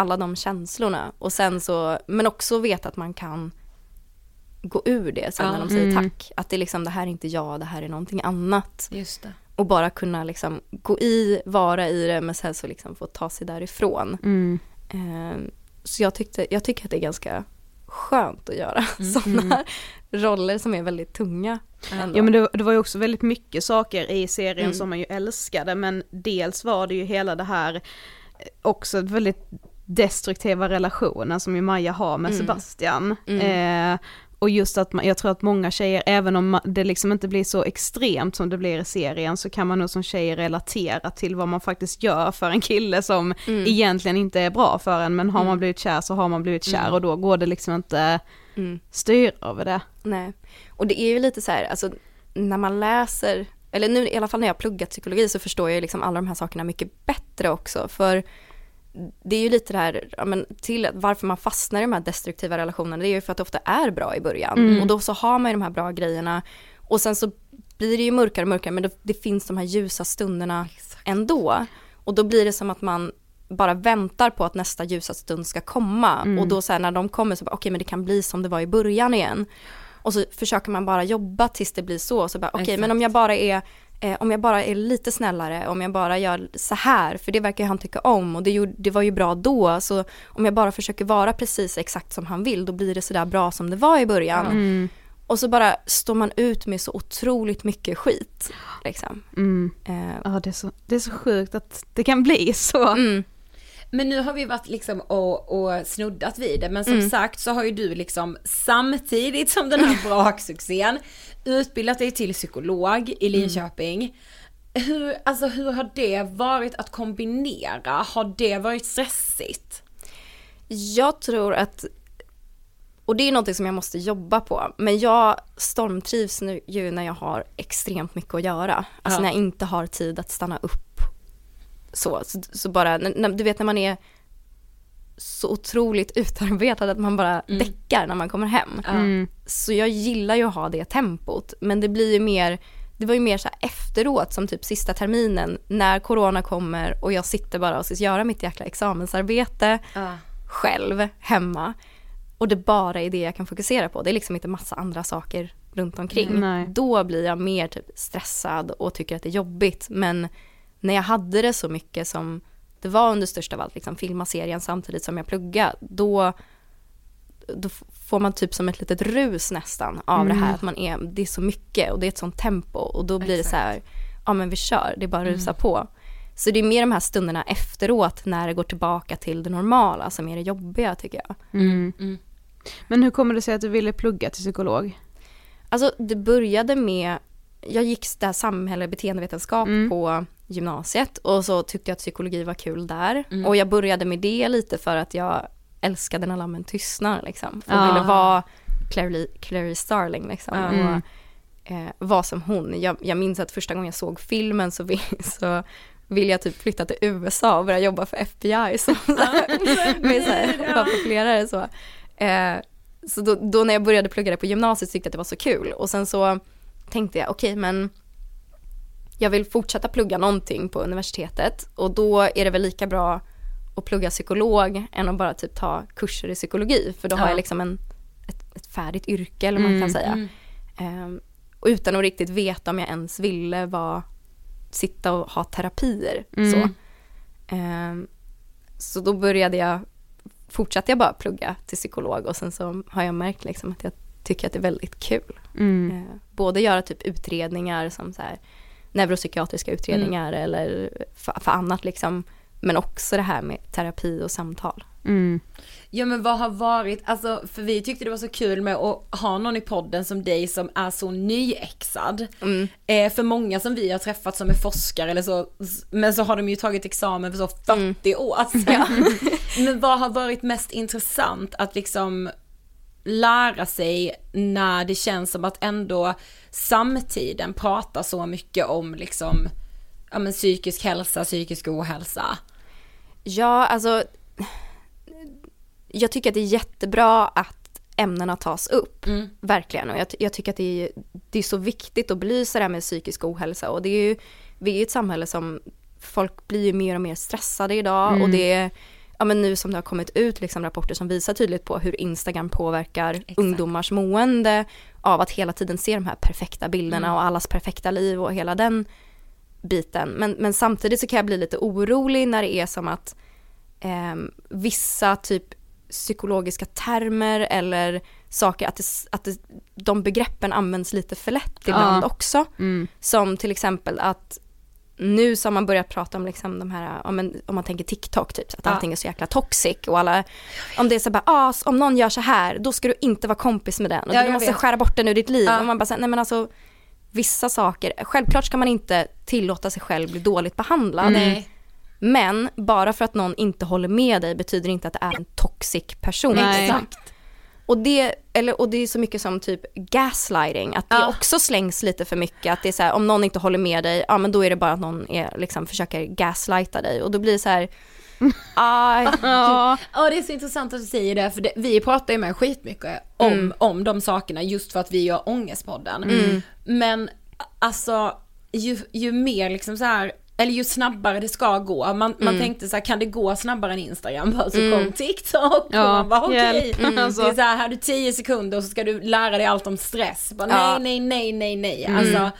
alla de känslorna. Och sen så, men också veta att man kan gå ur det sen Ja. när de säger Mm. tack. Att det är liksom, det här är inte jag, det här är någonting annat. Och bara kunna liksom gå i, vara i det, men sen så liksom få ta sig därifrån. Mm. Eh, så jag, tyckte, jag tycker att det är ganska skönt att göra Mm. sådana roller som är väldigt tunga. ändå. Ja men det, det var ju också väldigt mycket saker i serien Mm. som man ju älskade men dels var det ju hela det här eh, också väldigt destruktiva relationen som ju Maja har med Mm. Sebastian. Mm. Eh, och just att man, jag tror att många tjejer, även om det liksom inte blir så extremt som det blir i serien, så kan man nog som tjej relatera till vad man faktiskt gör för en kille som Mm. egentligen inte är bra för en, men har man Mm. blivit kär så har man blivit kär Mm. och då går det liksom inte Mm. styra över det. Nej, och det är ju lite så här, alltså när man läser, eller nu i alla fall när jag pluggat psykologi så förstår jag liksom alla de här sakerna mycket bättre också. För det är ju lite det här, ja, men till varför man fastnar i de här destruktiva relationerna, det är ju för att det ofta är bra i början. Mm. Och då så har man ju de här bra grejerna. Och sen så blir det ju mörkare och mörkare, men det, det finns de här ljusa stunderna ändå. Och då blir det som att man bara väntar på att nästa ljusa stund ska komma. Mm. Och då så här, när de kommer så bara, okej men det kan bli som det var i början igen. Och så försöker man bara jobba tills det blir så. Så bara, okej Exakt. men om jag bara är eh, om jag bara är lite snällare, om jag bara gör så här, för det verkar han tycka om och det, gjorde, det var ju bra då, så om jag bara försöker vara precis exakt som han vill, då blir det sådär bra som det var i början. Mm. Och så bara står man ut med så otroligt mycket skit. Liksom. Mm. Eh, Ja det är, så, det är så sjukt att det kan bli så. mm, Men nu har vi varit liksom och, och snuddat vid det, men som Mm. sagt så har ju du liksom samtidigt som den här braksuccén utbildat dig till psykolog i Linköping. Hur, alltså hur har det varit att kombinera? Har det varit stressigt? Jag tror att, och det är någonting som jag måste jobba på, men jag stormtrivs nu ju när jag har extremt mycket att göra. Alltså Ja. när jag inte har tid att stanna upp. Så, så, så bara, när, du vet när man är så otroligt utarbetad att man bara Mm. däckar när man kommer hem. Mm. Så jag gillar ju att ha det tempot, men det blir ju mer, det var ju mer så här efteråt som typ sista terminen när corona kommer och jag sitter bara och ska göra mitt jäkla examensarbete själv hemma och det bara är det jag kan fokusera på. Det är liksom inte massa andra saker runt omkring. Nej. Då blir jag mer typ stressad och tycker att det är jobbigt. Men när jag hade det så mycket som det var under största av allt, liksom filma serien samtidigt som jag pluggade, då, då får man typ som ett litet rus nästan av det här att man är, det är så mycket och det är ett sånt tempo och då blir det så här, ja men vi kör, det är bara att rusa på. Så det är mer de här stunderna efteråt när det går tillbaka till det normala som är det jobbiga tycker jag. Mm. Men hur kommer det sig att du ville plugga till psykolog? Alltså det började med, jag gick där samhälle och beteendevetenskap Mm. på gymnasiet och så tyckte jag att psykologi var kul där. Och jag började med det lite för att jag älskade när lammen tystnar liksom. För jag Ja. ville vara Clary, Clary Starling liksom. Mm. Och, eh, vara som hon. Jag, jag minns att första gången jag såg filmen så, vill, så vill jag typ flytta till USA och börja jobba för FBI. Vara populerare så. Eh, så då, då, när jag började plugga det på gymnasiet tyckte jag att det var så kul och sen så tänkte jag okej okay, men jag vill fortsätta plugga någonting på universitetet och då är det väl lika bra att plugga psykolog än att bara typ ta kurser i psykologi för då ja. har jag liksom en, ett, ett färdigt yrke eller man kan mm, säga. Mm. Um, och utan att riktigt veta om jag ens ville vara, sitta och ha terapier. Mm. Så. Um, så då började jag, fortsatte jag bara plugga till psykolog och sen så har jag märkt liksom att jag tycker att det är väldigt kul. Mm. Uh, både göra typ utredningar som så här, neuropsykiatriska utredningar mm. eller för, för, annat liksom. Men också det här med terapi och samtal. Mm. Ja men vad har varit, alltså för vi tyckte det var så kul med att ha någon i podden som dig som är så nyexad. Mm. Eh, för många som vi har träffat som är forskare eller så, men så har de ju tagit examen för så 40 mm. år sedan. Ja. men vad har varit mest intressant att liksom lära sig när det känns som att ändå samtiden pratar så mycket om liksom, ja men psykisk hälsa, psykisk ohälsa. Ja, alltså jag tycker att det är jättebra att ämnena tas upp, mm. verkligen. Och jag, jag, tycker att det är, det är så viktigt att belysa det här med psykisk ohälsa och det är ju, vi är ju ett samhälle som, folk blir ju mer och mer stressade idag mm. och det är ja men nu som det har kommit ut liksom rapporter som visar tydligt på hur Instagram påverkar Exakt. ungdomars mående av att hela tiden se de här perfekta bilderna mm. och allas perfekta liv och hela den biten. Men, men samtidigt så kan jag bli lite orolig när det är som att eh, vissa typ psykologiska termer eller saker, att, det, att det, de begreppen används lite för lätt ibland ja. också. Mm. Som till exempel att nu så har man börjat prata om liksom de här, om, en, om man tänker TikTok typ, att ja. allting är så jäkla toxic och alla, om det är så bara, ah, om någon gör så här, då ska du inte vara kompis med den och ja, du måste vet. skära bort den ur ditt liv. Ja. Och man bara nej men alltså vissa saker, självklart ska man inte tillåta sig själv bli dåligt behandlad. Mm. Men bara för att någon inte håller med dig betyder inte att det är en toxic person. Nej. Exakt. Och det, eller, och det är så mycket som typ gaslighting, att det ja. också slängs lite för mycket. Att det är så här, om någon inte håller med dig, ja men då är det bara att någon är, liksom, försöker gaslighta dig. Och då blir det så här, ah, ja. ja det är så intressant att du säger det, för det, vi pratar ju med skitmycket om, mm. om de sakerna just för att vi gör Ångestpodden. Mm. Men alltså ju, ju mer liksom så här eller ju snabbare det ska gå. Man, mm. man tänkte så här, kan det gå snabbare än Instagram? Så mm. kom TikTok ja, och man bara okej. Okay. Mm. Alltså. Det är så här, här du 10 sekunder och så ska du lära dig allt om stress. Bara, ja. Nej, nej, nej, nej, nej. Mm. Alltså,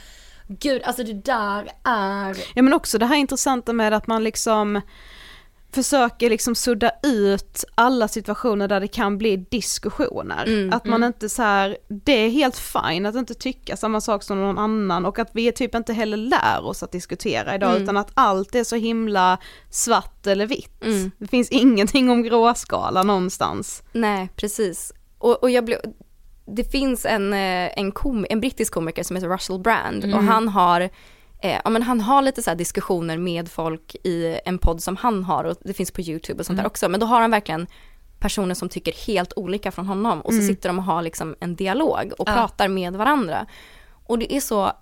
gud, alltså det där är... Ja men också det här intressanta med att man liksom försöker liksom sudda ut alla situationer där det kan bli diskussioner. Mm, att man mm. inte så här, det är helt fine att inte tycka samma sak som någon annan och att vi typ inte heller lär oss att diskutera idag mm. utan att allt är så himla svart eller vitt. Mm. Det finns ingenting om gråskala någonstans. Nej, precis. Och, och jag blev, det finns en, eh, en, kom, en brittisk komiker som heter Russell Brand och mm. han har Eh, ja, men han har lite så diskussioner med folk i en podd som han har och det finns på YouTube och sånt mm. där också. Men då har han verkligen personer som tycker helt olika från honom och så mm. sitter de och har liksom en dialog och ja. pratar med varandra. Och det är så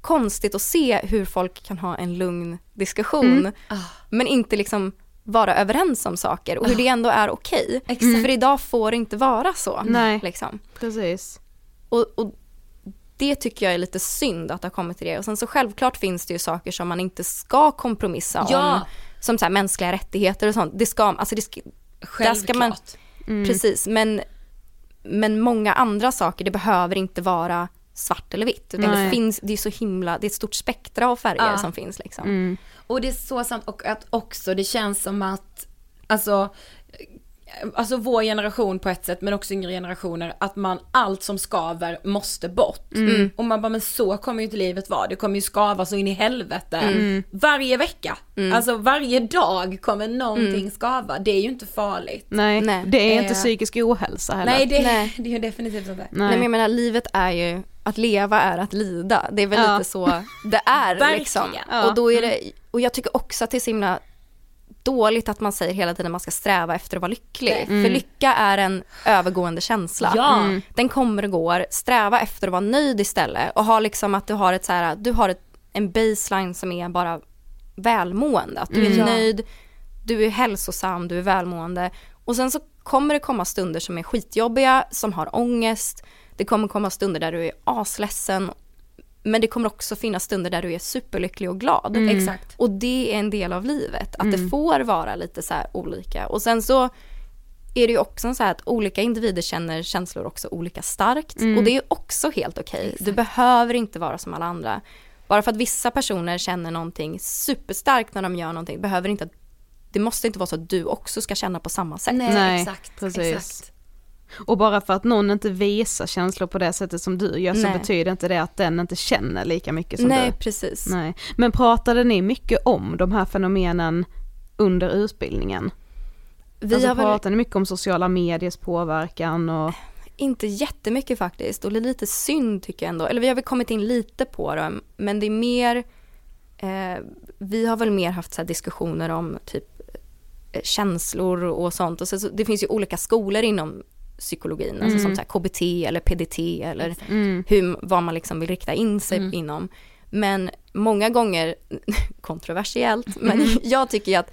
konstigt att se hur folk kan ha en lugn diskussion mm. oh. men inte liksom vara överens om saker och hur oh. det ändå är okej. Okay. För idag får det inte vara så. Nej, liksom. precis. Och, och det tycker jag är lite synd att det har kommit till det. Och sen så självklart finns det ju saker som man inte ska kompromissa ja. om. Som så här mänskliga rättigheter och sånt. Det ska, alltså det ska, Självklart. Ska man, mm. Precis, men, men många andra saker, det behöver inte vara svart eller vitt. Utan det finns, det är så himla, det är ett stort spektra av färger ja. som finns liksom. Mm. Och det är så sant och att också det känns som att, alltså alltså vår generation på ett sätt men också yngre generationer att man allt som skaver måste bort. Mm. Och man bara men så kommer ju inte livet vara, det kommer ju skava så in i helvete. Mm. Varje vecka, mm. alltså varje dag kommer någonting mm. skava, det är ju inte farligt. Nej, nej. det är eh. inte psykisk ohälsa heller. Nej det, nej. det är ju definitivt inte. Nej. nej men jag menar livet är ju, att leva är att lida, det är väl ja. lite så det är liksom. Ja. Och då är det, och jag tycker också att det är så himla dåligt att man säger hela tiden att man ska sträva efter att vara lycklig. Mm. För lycka är en övergående känsla. Ja. Mm. Den kommer och går. Sträva efter att vara nöjd istället och ha liksom att du har ett så här, du har ett, en baseline som är bara välmående. Att du är Mm. Nöjd, du är hälsosam, du är välmående. Och sen så kommer det komma stunder som är skitjobbiga, som har ångest. Det kommer komma stunder där du är asledsen. Men det kommer också finnas stunder där du är superlycklig och glad. Mm. Exakt. Och det är en del av livet, att Mm. det får vara lite så här olika. Och sen så är det ju också så här att olika individer känner känslor också olika starkt. Mm. Och det är också helt okej. Du behöver inte vara som alla andra. Bara för att vissa personer känner någonting superstarkt när de gör någonting, behöver inte det måste inte vara så att du också ska känna på samma sätt. Nej, exakt, precis. exakt. Och bara för att någon inte visar känslor på det sättet som du gör så Nej. betyder inte det att den inte känner lika mycket som Nej, du. precis. Nej. Men pratade ni mycket om de här fenomenen under utbildningen? Vi alltså har väl pratade ni mycket om sociala mediers påverkan och inte jättemycket faktiskt och det är lite synd tycker jag ändå. Eller vi har väl kommit in lite på dem men det är mer eh, Vi har väl mer haft så här diskussioner om typ eh, känslor och sånt och så, så, det finns ju olika skolor inom psykologin, alltså som så KBT eller PDT eller hur, vad man liksom vill rikta in sig inom. Men många gånger, kontroversiellt, men jag tycker ju att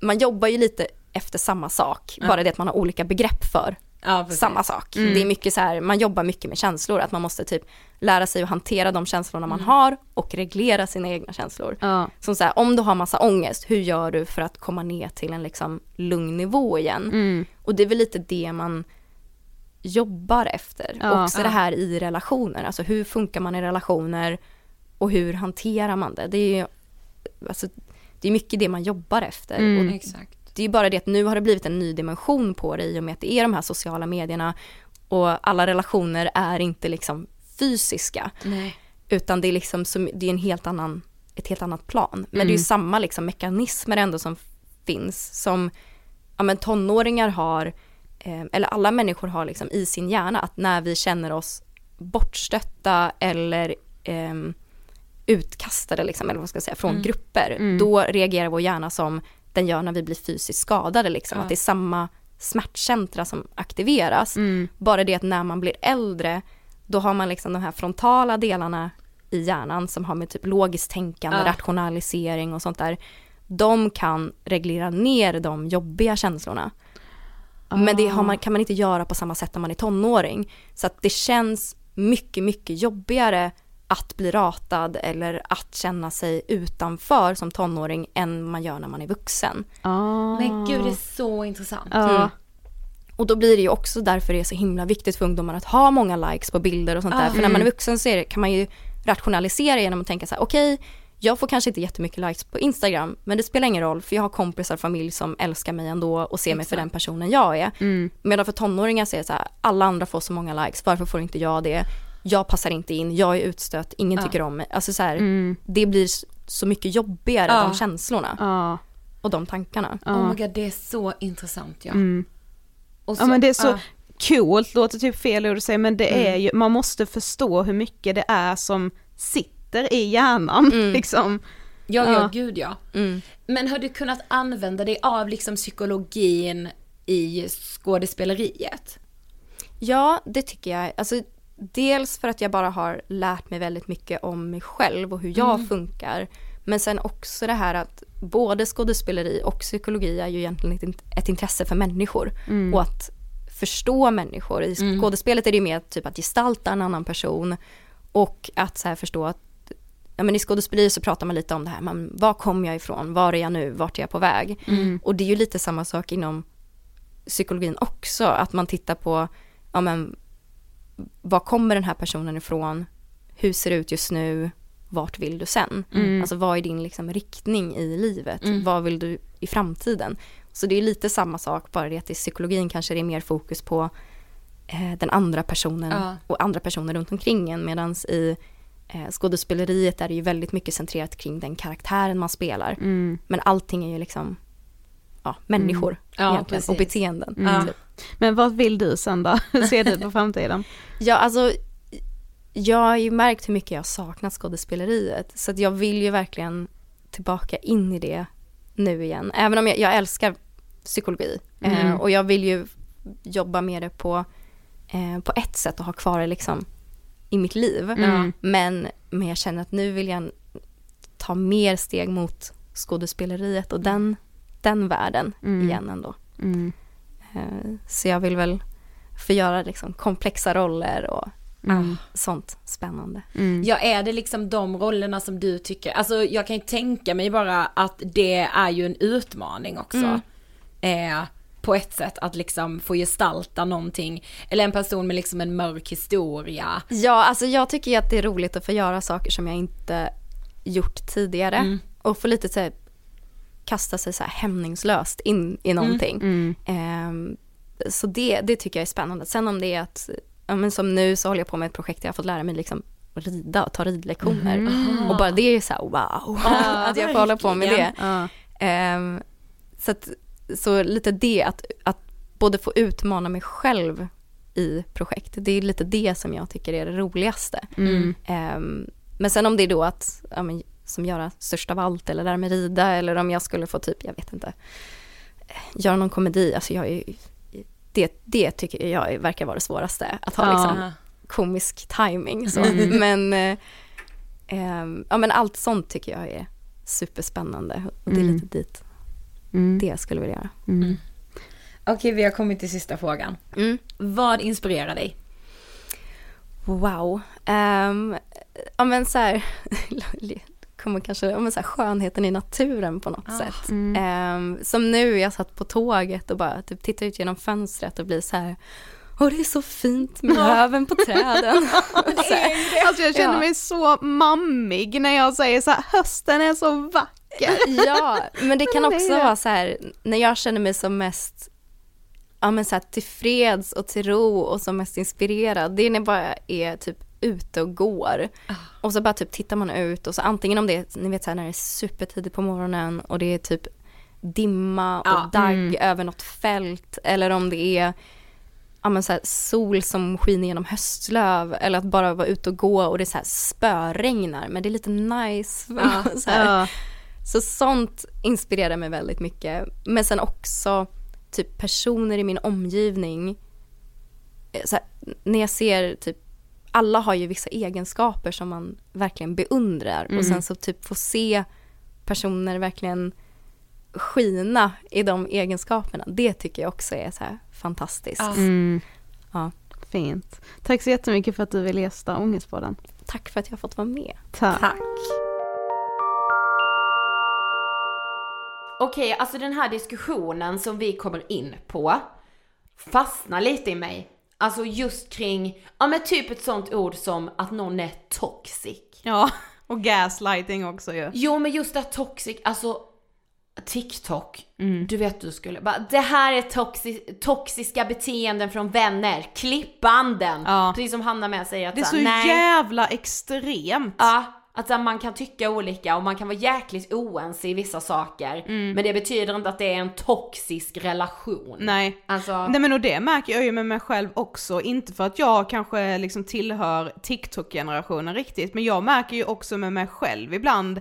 man jobbar ju lite efter samma sak, bara det att man har olika begrepp för Ja, samma sak. Det är mycket så här, man jobbar mycket med känslor, att man måste typ lära sig att hantera de känslorna man har och reglera sina egna känslor. ja. Som så här, om du har massa ångest, hur gör du för att komma ner till en liksom lugn nivå igen? Mm. Och det är väl lite det man jobbar efter. Ja. Också det här i relationer, alltså hur funkar man i relationer och hur hanterar man det? Det är ju alltså, det är mycket det man jobbar efter. Mm. Och Exakt. Det är ju bara det att nu har det blivit en ny dimension på det i och med att det är de här sociala medierna och alla relationer är inte liksom fysiska Nej. utan det är liksom som, det är en helt annan, ett helt annat plan. Men det är ju samma liksom mekanismer ändå som finns som ja, men tonåringar har, eh, eller alla människor har liksom i sin hjärna att när vi känner oss bortstötta eller ehm, utkastade liksom, eller vad ska jag säga, från grupper, då reagerar vår hjärna som den gör när vi blir fysiskt skadade liksom, att det är samma smärtcentra som aktiveras. Bara det att när man blir äldre, då har man liksom de här frontala delarna i hjärnan som har med typ logiskt tänkande, Ja. rationalisering och sånt där. De kan reglera ner de jobbiga känslorna. Men det man, kan man inte göra på samma sätt när man är tonåring. Så att det känns mycket, mycket jobbigare att bli ratad eller att känna sig utanför som tonåring än man gör när man är vuxen. Ah. Men gud det är så intressant. Ja. Mm. Och då blir det ju också därför det är så himla viktigt för ungdomar att ha många likes på bilder och sånt där. För när man är vuxen så är det, kan man ju rationalisera genom att tänka så här, okej, jag får kanske inte jättemycket likes på Instagram, men det spelar ingen roll för jag har kompisar och familj som älskar mig ändå och ser mig för den personen jag är. Medan för tonåringar så är det så här, alla andra får så många likes, varför får inte jag det? Jag passar inte in, jag är utstött, ingen tycker om mig. Alltså så här, det blir så mycket jobbigare, Ja. de känslorna Ja. och de tankarna. Oh my god det är så intressant ja. Och ja men det är så ja. coolt, låter typ fel ord att säga men det är ju, man måste förstå hur mycket det är som sitter i hjärnan liksom. Ja, ja, Ja. gud ja. Mm. Men har du kunnat använda dig av liksom psykologin i skådespeleriet? Ja, det tycker jag. Alltså, dels för att jag bara har lärt mig väldigt mycket om mig själv och hur jag funkar. Men sen också det här att både skådespeleri och psykologi är ju egentligen ett, int- ett intresse för människor. Och att förstå människor. I skådespelet är det ju mer typ att gestalta en annan person. Och att så här förstå att ja, men i skådespeleri så pratar man lite om det här, man, var kommer jag ifrån, var är jag nu, vart är jag på väg? Och det är ju lite samma sak inom psykologin också, att man tittar på, ja men, var kommer den här personen ifrån, hur ser det ut just nu, vart vill du sen? Alltså vad är din liksom riktning i livet, vad vill du i framtiden? Så det är lite samma sak, bara det att i psykologin kanske det är mer fokus på eh, den andra personen Ja. och andra personer runt omkring en, medan i eh, skådespeleriet är det ju väldigt mycket centrerat kring den karaktären man spelar. Men allting är ju liksom ja, människor Ja, egentligen, och beteenden. Ja. Typ. Men vad vill du sen då? Hur ser du på framtiden? Ja, alltså jag har ju märkt hur mycket jag har saknat skådespeleriet. Så att jag vill ju verkligen tillbaka in i det nu igen. Även om jag, jag älskar psykologi eh, Mm. och jag vill ju jobba med det på, eh, på ett sätt och ha kvar det liksom i mitt liv. Mm. Men, men jag känner att nu vill jag ta mer steg mot skådespeleriet och den, den världen Mm. igen ändå. Mm. Eh, så jag vill väl få göra liksom komplexa roller och Mm. sånt spännande. Mm. Ja, är det liksom de rollerna som du tycker, alltså jag kan ju tänka mig bara att det är ju en utmaning också. Eh, på ett sätt att liksom få gestalta någonting, eller en person med liksom en mörk historia. Ja, alltså jag tycker ju att det är roligt att få göra saker som jag inte gjort tidigare. Mm. Och få lite så här, kasta sig så här hämningslöst in i någonting. Mm. Ehm, så det, det tycker jag är spännande. Sen om det är att, ja, men som nu så håller jag på med ett projekt där jag har fått lära mig liksom rida och ta ridlektioner. Och bara det är så här wow, att jag får hålla på med det. Ja. Ehm, så, att, så lite det, att, att både få utmana mig själv i projekt, det är lite det som jag tycker är det roligaste. Mm. Ehm, men sen om det är då att, ja, men, som göra störst av allt eller lära mig rida eller om jag skulle få typ, jag vet inte, eh, göra någon komedi, alltså jag är det, det tycker jag verkar vara det svåraste, att ha Ja. liksom komisk timing så. Men, eh, ehm, ja men allt sånt tycker jag är superspännande och det är Mm. lite dit Mm. det jag skulle vilja göra. Mm. Okej, vi har kommit till sista frågan. Mm. Vad inspirerar dig? Wow. Um, ja men så här, kommer kanske, men så här skönheten i naturen på något sätt. Mm. Ehm, som nu, jag satt på tåget och bara typ tittar ut genom fönstret och blir så här, åh det är så fint med löven på träden. Alltså jag känner Ja. mig så mammig när jag säger så här, hösten är så vacker. ja, men det kan det också vara så här, när jag känner mig som mest ja, men så här, tillfreds och till ro och som mest inspirerad, det är när jag bara är typ ute och går. Och så bara typ tittar man ut och så antingen om det är, ni vet så här när det är supertidigt på morgonen och det är typ dimma och Ja, dagg mm. över något fält eller om det är ja, men så här, sol som skiner genom höstlöv eller att bara vara ute och gå och det är så här spöregnar men det är lite nice. så här. Ja. Så sånt inspirerar mig väldigt mycket. Men sen också typ personer i min omgivning. Eh, Så här, när jag ser typ, alla har ju vissa egenskaper som man verkligen beundrar. Och sen så typ få se personer verkligen skina i de egenskaperna. Det tycker jag också är så här fantastiskt. Mm. Ja. Fint. Tack så jättemycket för att du ville gästa Ångestpodden. Tack för att jag har fått vara med. Tack. Okej, alltså den här diskussionen som vi kommer in på fastnar lite i mig. Alltså just kring, ja men typ ett sånt ord som att någon är toxic. Ja, och gaslighting också ju. Jo men just det toxic, alltså TikTok, du vet du skulle bara, det här är toxi- toxiska beteenden från vänner, klipp banden! Ja. Precis som Hanna med säger att Det är så, så nej. jävla extremt. Ja, att så här, man kan tycka olika och man kan vara jäkligt oense i vissa saker. Men det betyder inte att det är en toxisk relation. Nej. Alltså, Nej men och det märker jag ju med mig själv också, inte för att jag kanske liksom tillhör TikTok-generationen riktigt, men jag märker ju också med mig själv ibland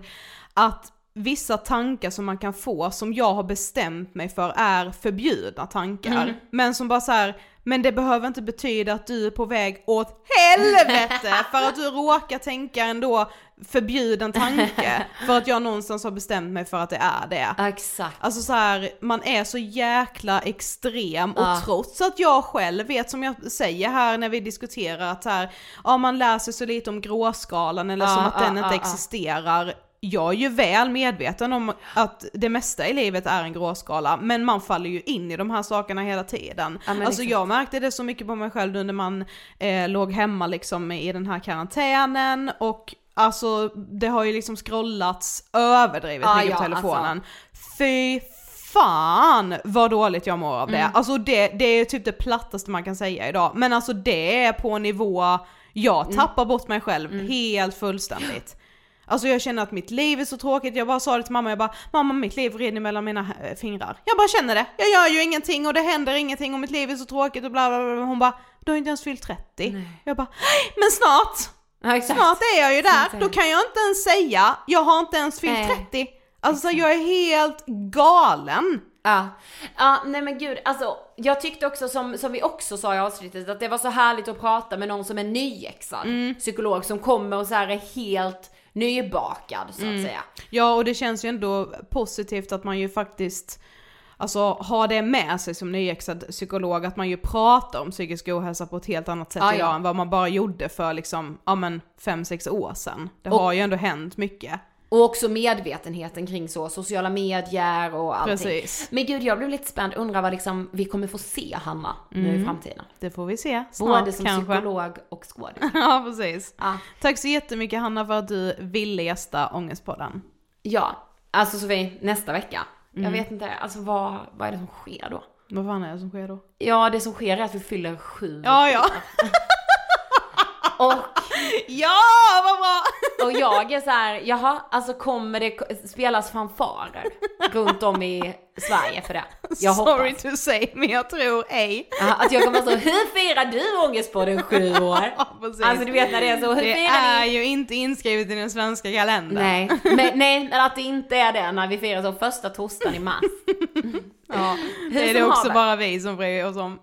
att vissa tankar som man kan få som jag har bestämt mig för är förbjudna tankar. Men som bara så här, men det behöver inte betyda att du är på väg åt helvete för att du råkar tänka ändå förbjuden tanke för att jag någonstans har bestämt mig för att det är det. exakt. Alltså så här, man är så jäkla extrem och Ja. trots att jag själv vet som jag säger här när vi diskuterar att så här, ja man läser så lite om gråskalan eller Ja, som att ja, den inte existerar. Jag är ju väl medveten om att det mesta i livet är en gråskala, men man faller ju in i de här sakerna hela tiden. Ja, alltså jag märkte det så mycket på mig själv nu när man eh, låg hemma liksom i den här karantänen och Alltså det har ju liksom scrollats överdrivet Ja, mycket ja, på telefonen. alltså. Fy fan vad dåligt jag mår av det. Mm. Alltså det, det är typ det plattaste man kan säga idag. Men alltså det är på nivå, jag Mm. tappar bort mig själv helt fullständigt. Alltså jag känner att mitt liv är så tråkigt, jag bara sa det till mamma, jag bara mamma mitt liv rinner mellan mina eh, fingrar. Jag bara känner det, jag gör ju ingenting och det händer ingenting och mitt liv är så tråkigt och bla bla bla. Hon bara, du har inte ens fyllt 30. Jag bara, "Nej, men snart! Ja, exakt. Snart är jag ju där, då kan jag inte ens säga, jag har inte ens fyllt Nej. 30. Alltså så jag är helt galen. Ja. ja, nej men gud, alltså jag tyckte också som, som vi också sa i avsnittet att det var så härligt att prata med någon som är nyexad Mm. psykolog som kommer och så här är helt nybakad så Mm. att säga. Ja och det känns ju ändå positivt att man ju faktiskt Alltså har det med sig som nyexad psykolog att man ju pratar om psykisk ohälsa på ett helt annat sätt Ja, idag ja. än vad man bara gjorde för liksom, ja men fem sex år sedan. Det Och- har ju ändå hänt mycket. Och också medvetenheten kring så, sociala medier och allting. Precis. Men gud jag blev lite spänd, undrar vad liksom vi kommer få se Hanna nu i Mm. framtiden. Det får vi se snart Både som kanske. psykolog och skådis. ja precis. Ja. Tack så jättemycket Hanna för att du ville gästa Ångestpodden. ja, alltså Sofie, nästa vecka. Jag Mm. vet inte, alltså vad, vad är det som sker då? Vad fan är det som sker då? Ja, det som sker är att vi fyller sju Ja ja. Och, ja vad bra! och jag är så här, jaha, alltså kommer det spelas fanfarer runt om i Sverige för det? Jag Sorry hoppas. to say men jag tror ej. Ja, att jag kommer så, hur firar du ångest på den sju år? Ja, precis. Alltså du vet när det är så, hur Det firar är ni? ju inte inskrivet i den svenska kalendern. Nej, men, nej, att det inte är det när vi firar så första torsdagen i mars. Ja, Hur det är det också bara vi som bryr oss om.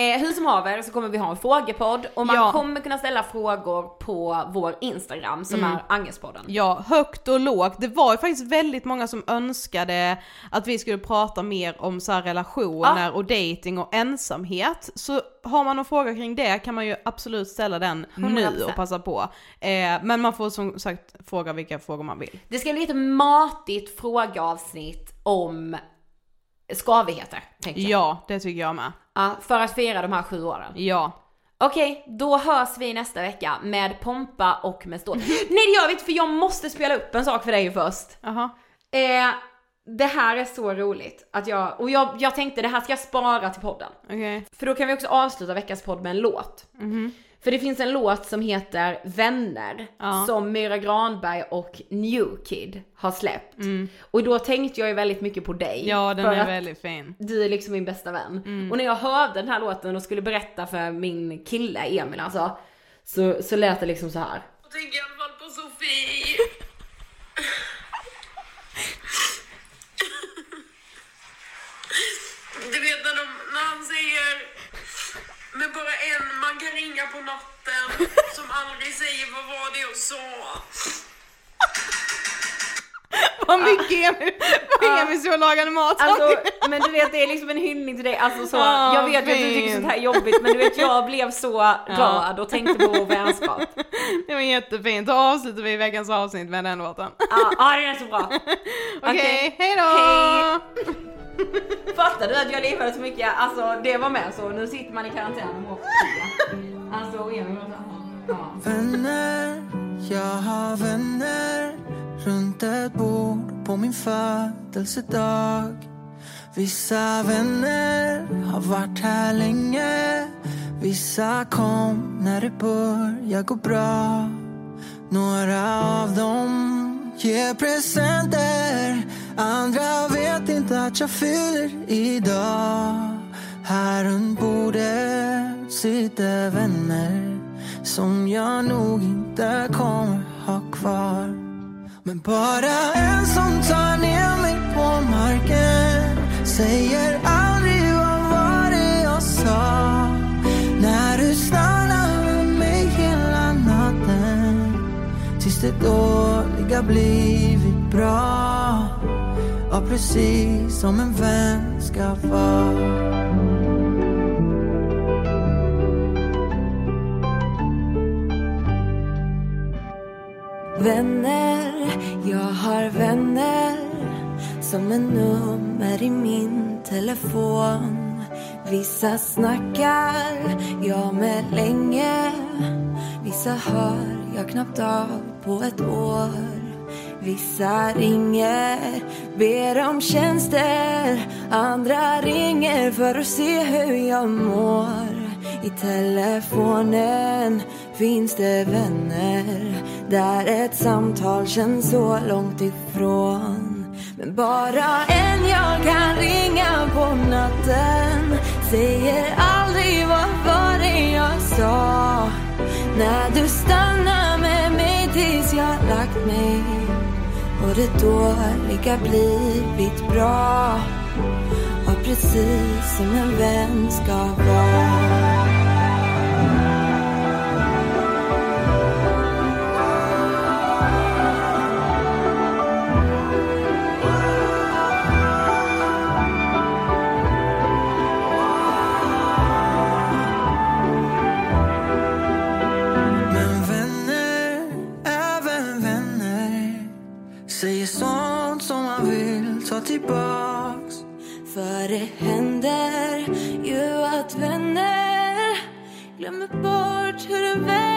Eh, hur som haver så kommer vi ha en frågepodd och man Ja. kommer kunna ställa frågor på vår Instagram som Mm. är Angestpodden. ja, högt och lågt. Det var ju faktiskt väldigt många som önskade att vi skulle prata mer om så här relationer och dating och ensamhet. Så har man någon fråga kring det kan man ju absolut ställa den nu 100%. och passa på. Eh, men man får som sagt fråga vilka frågor man vill. Det ska bli ett matigt frågeavsnitt om skavigheter, tänker jag. Ja, det tycker jag med. Ja, för att fira de här sju åren. Ja. Okej, då hörs vi nästa vecka med pompa och med stål. Nej det gör vi inte för jag måste spela upp en sak för dig först. Jaha. Eh, det här är så roligt att jag, och jag, jag tänkte det här ska jag spara till podden. Okej. För då kan vi också avsluta veckans podd med en låt. Mhm. För det finns en låt som heter Vänner Ja. som Myra Granberg och New Kid har släppt. Mm. Och då tänkte jag ju väldigt mycket på dig. Ja, den för är att väldigt fin. Du är liksom min bästa vän. Mm. Och när jag hörde den här låten och skulle berätta för min kille Emil alltså, så, så lät det liksom så här. Jag tänker i alla fall på Sofie. Du vet när, de, när han säger med bara en man kan ringa på natten som aldrig säger vad var det jag sa. Vad mycket Emil, vad Emil så lagade mat. Alltså, men du vet det är liksom en hyllning till dig, alltså så, Ah, jag vet ju att du tycker sånt här är jobbigt men du vet jag blev så glad och tänkte på vår vänskap. Det var jättefint, då avslutar vi veckans avsnitt med den låten. Ja, ah, den är så bra. Okej, hejdå! Hej. Fattar du att jag levade så mycket, alltså det var med så, nu sitter man i karantän och mår Alltså ja. Vänner, jag har vänner runt ett bord på min födelsedag. Vissa vänner har varit här länge. Vissa kom när det började gå bra. Några av dem ger presenter. Andra vet inte att jag fyller idag. Här runt bordet sitter vänner som jag nog inte kommer ha kvar. Men bara en som tar ner mig på marken säger aldrig vad var det jag sa när du stannar med mig hela natten tills det dåliga blivit bra. Ja, precis som en vän ska vara. Vänner, jag har vänner som en nummer i min telefon. Vissa snackar jag med länge. Vissa hör jag knappt av på ett år. Vissa ringer, ber om tjänster. Andra ringer för att se hur jag mår. I telefonen finns det vänner där ett samtal känns så långt ifrån. Men bara en jag kan ringa på natten säger aldrig vad var det jag sa. När du stannar med mig tills jag lagt mig och det dåliga blivit bra. Och precis som en vän ska vara. Tillbaks. För det händer ju att vänner glömmer bort hur en vän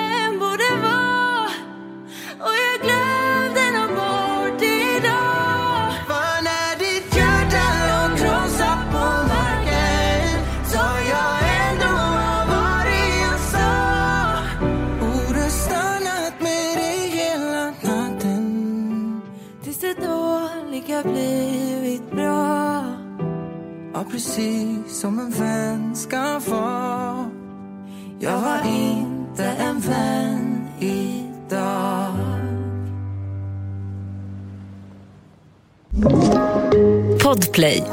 precis som en vän ska vara. Jag var inte en vän idag. Podplay.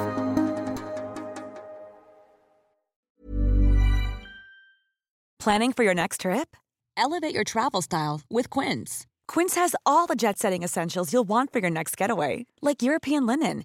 Planning for your next trip? Elevate your travel style with Quince. Quince has all the jet setting essentials you'll want for your next getaway, like European linen,